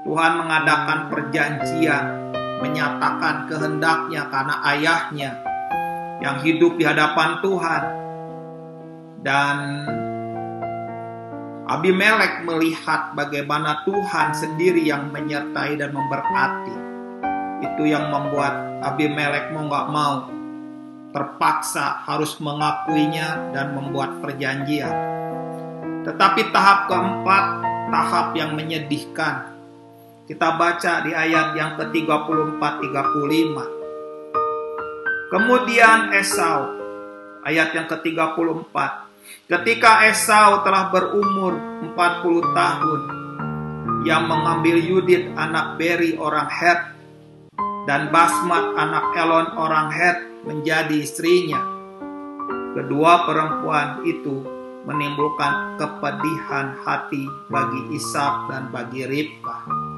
Tuhan mengadakan perjanjian, menyatakan kehendaknya karena ayahnya yang hidup di hadapan Tuhan. Dan Abimelek melihat bagaimana Tuhan sendiri yang menyertai dan memberkati. Itu yang membuat Abimelek mau gak mau terpaksa harus mengakuinya dan membuat perjanjian. Tetapi tahap keempat, tahap yang menyedihkan. Kita baca di ayat yang ke-34-35. Kemudian Esau, ayat yang ke-34. Ketika Esau telah berumur 40 tahun, yang mengambil Yudit anak Beri orang Het dan Basmat anak Elon orang Het menjadi istrinya. Kedua perempuan itu menimbulkan kepedihan hati bagi Ishak dan bagi Ribkah.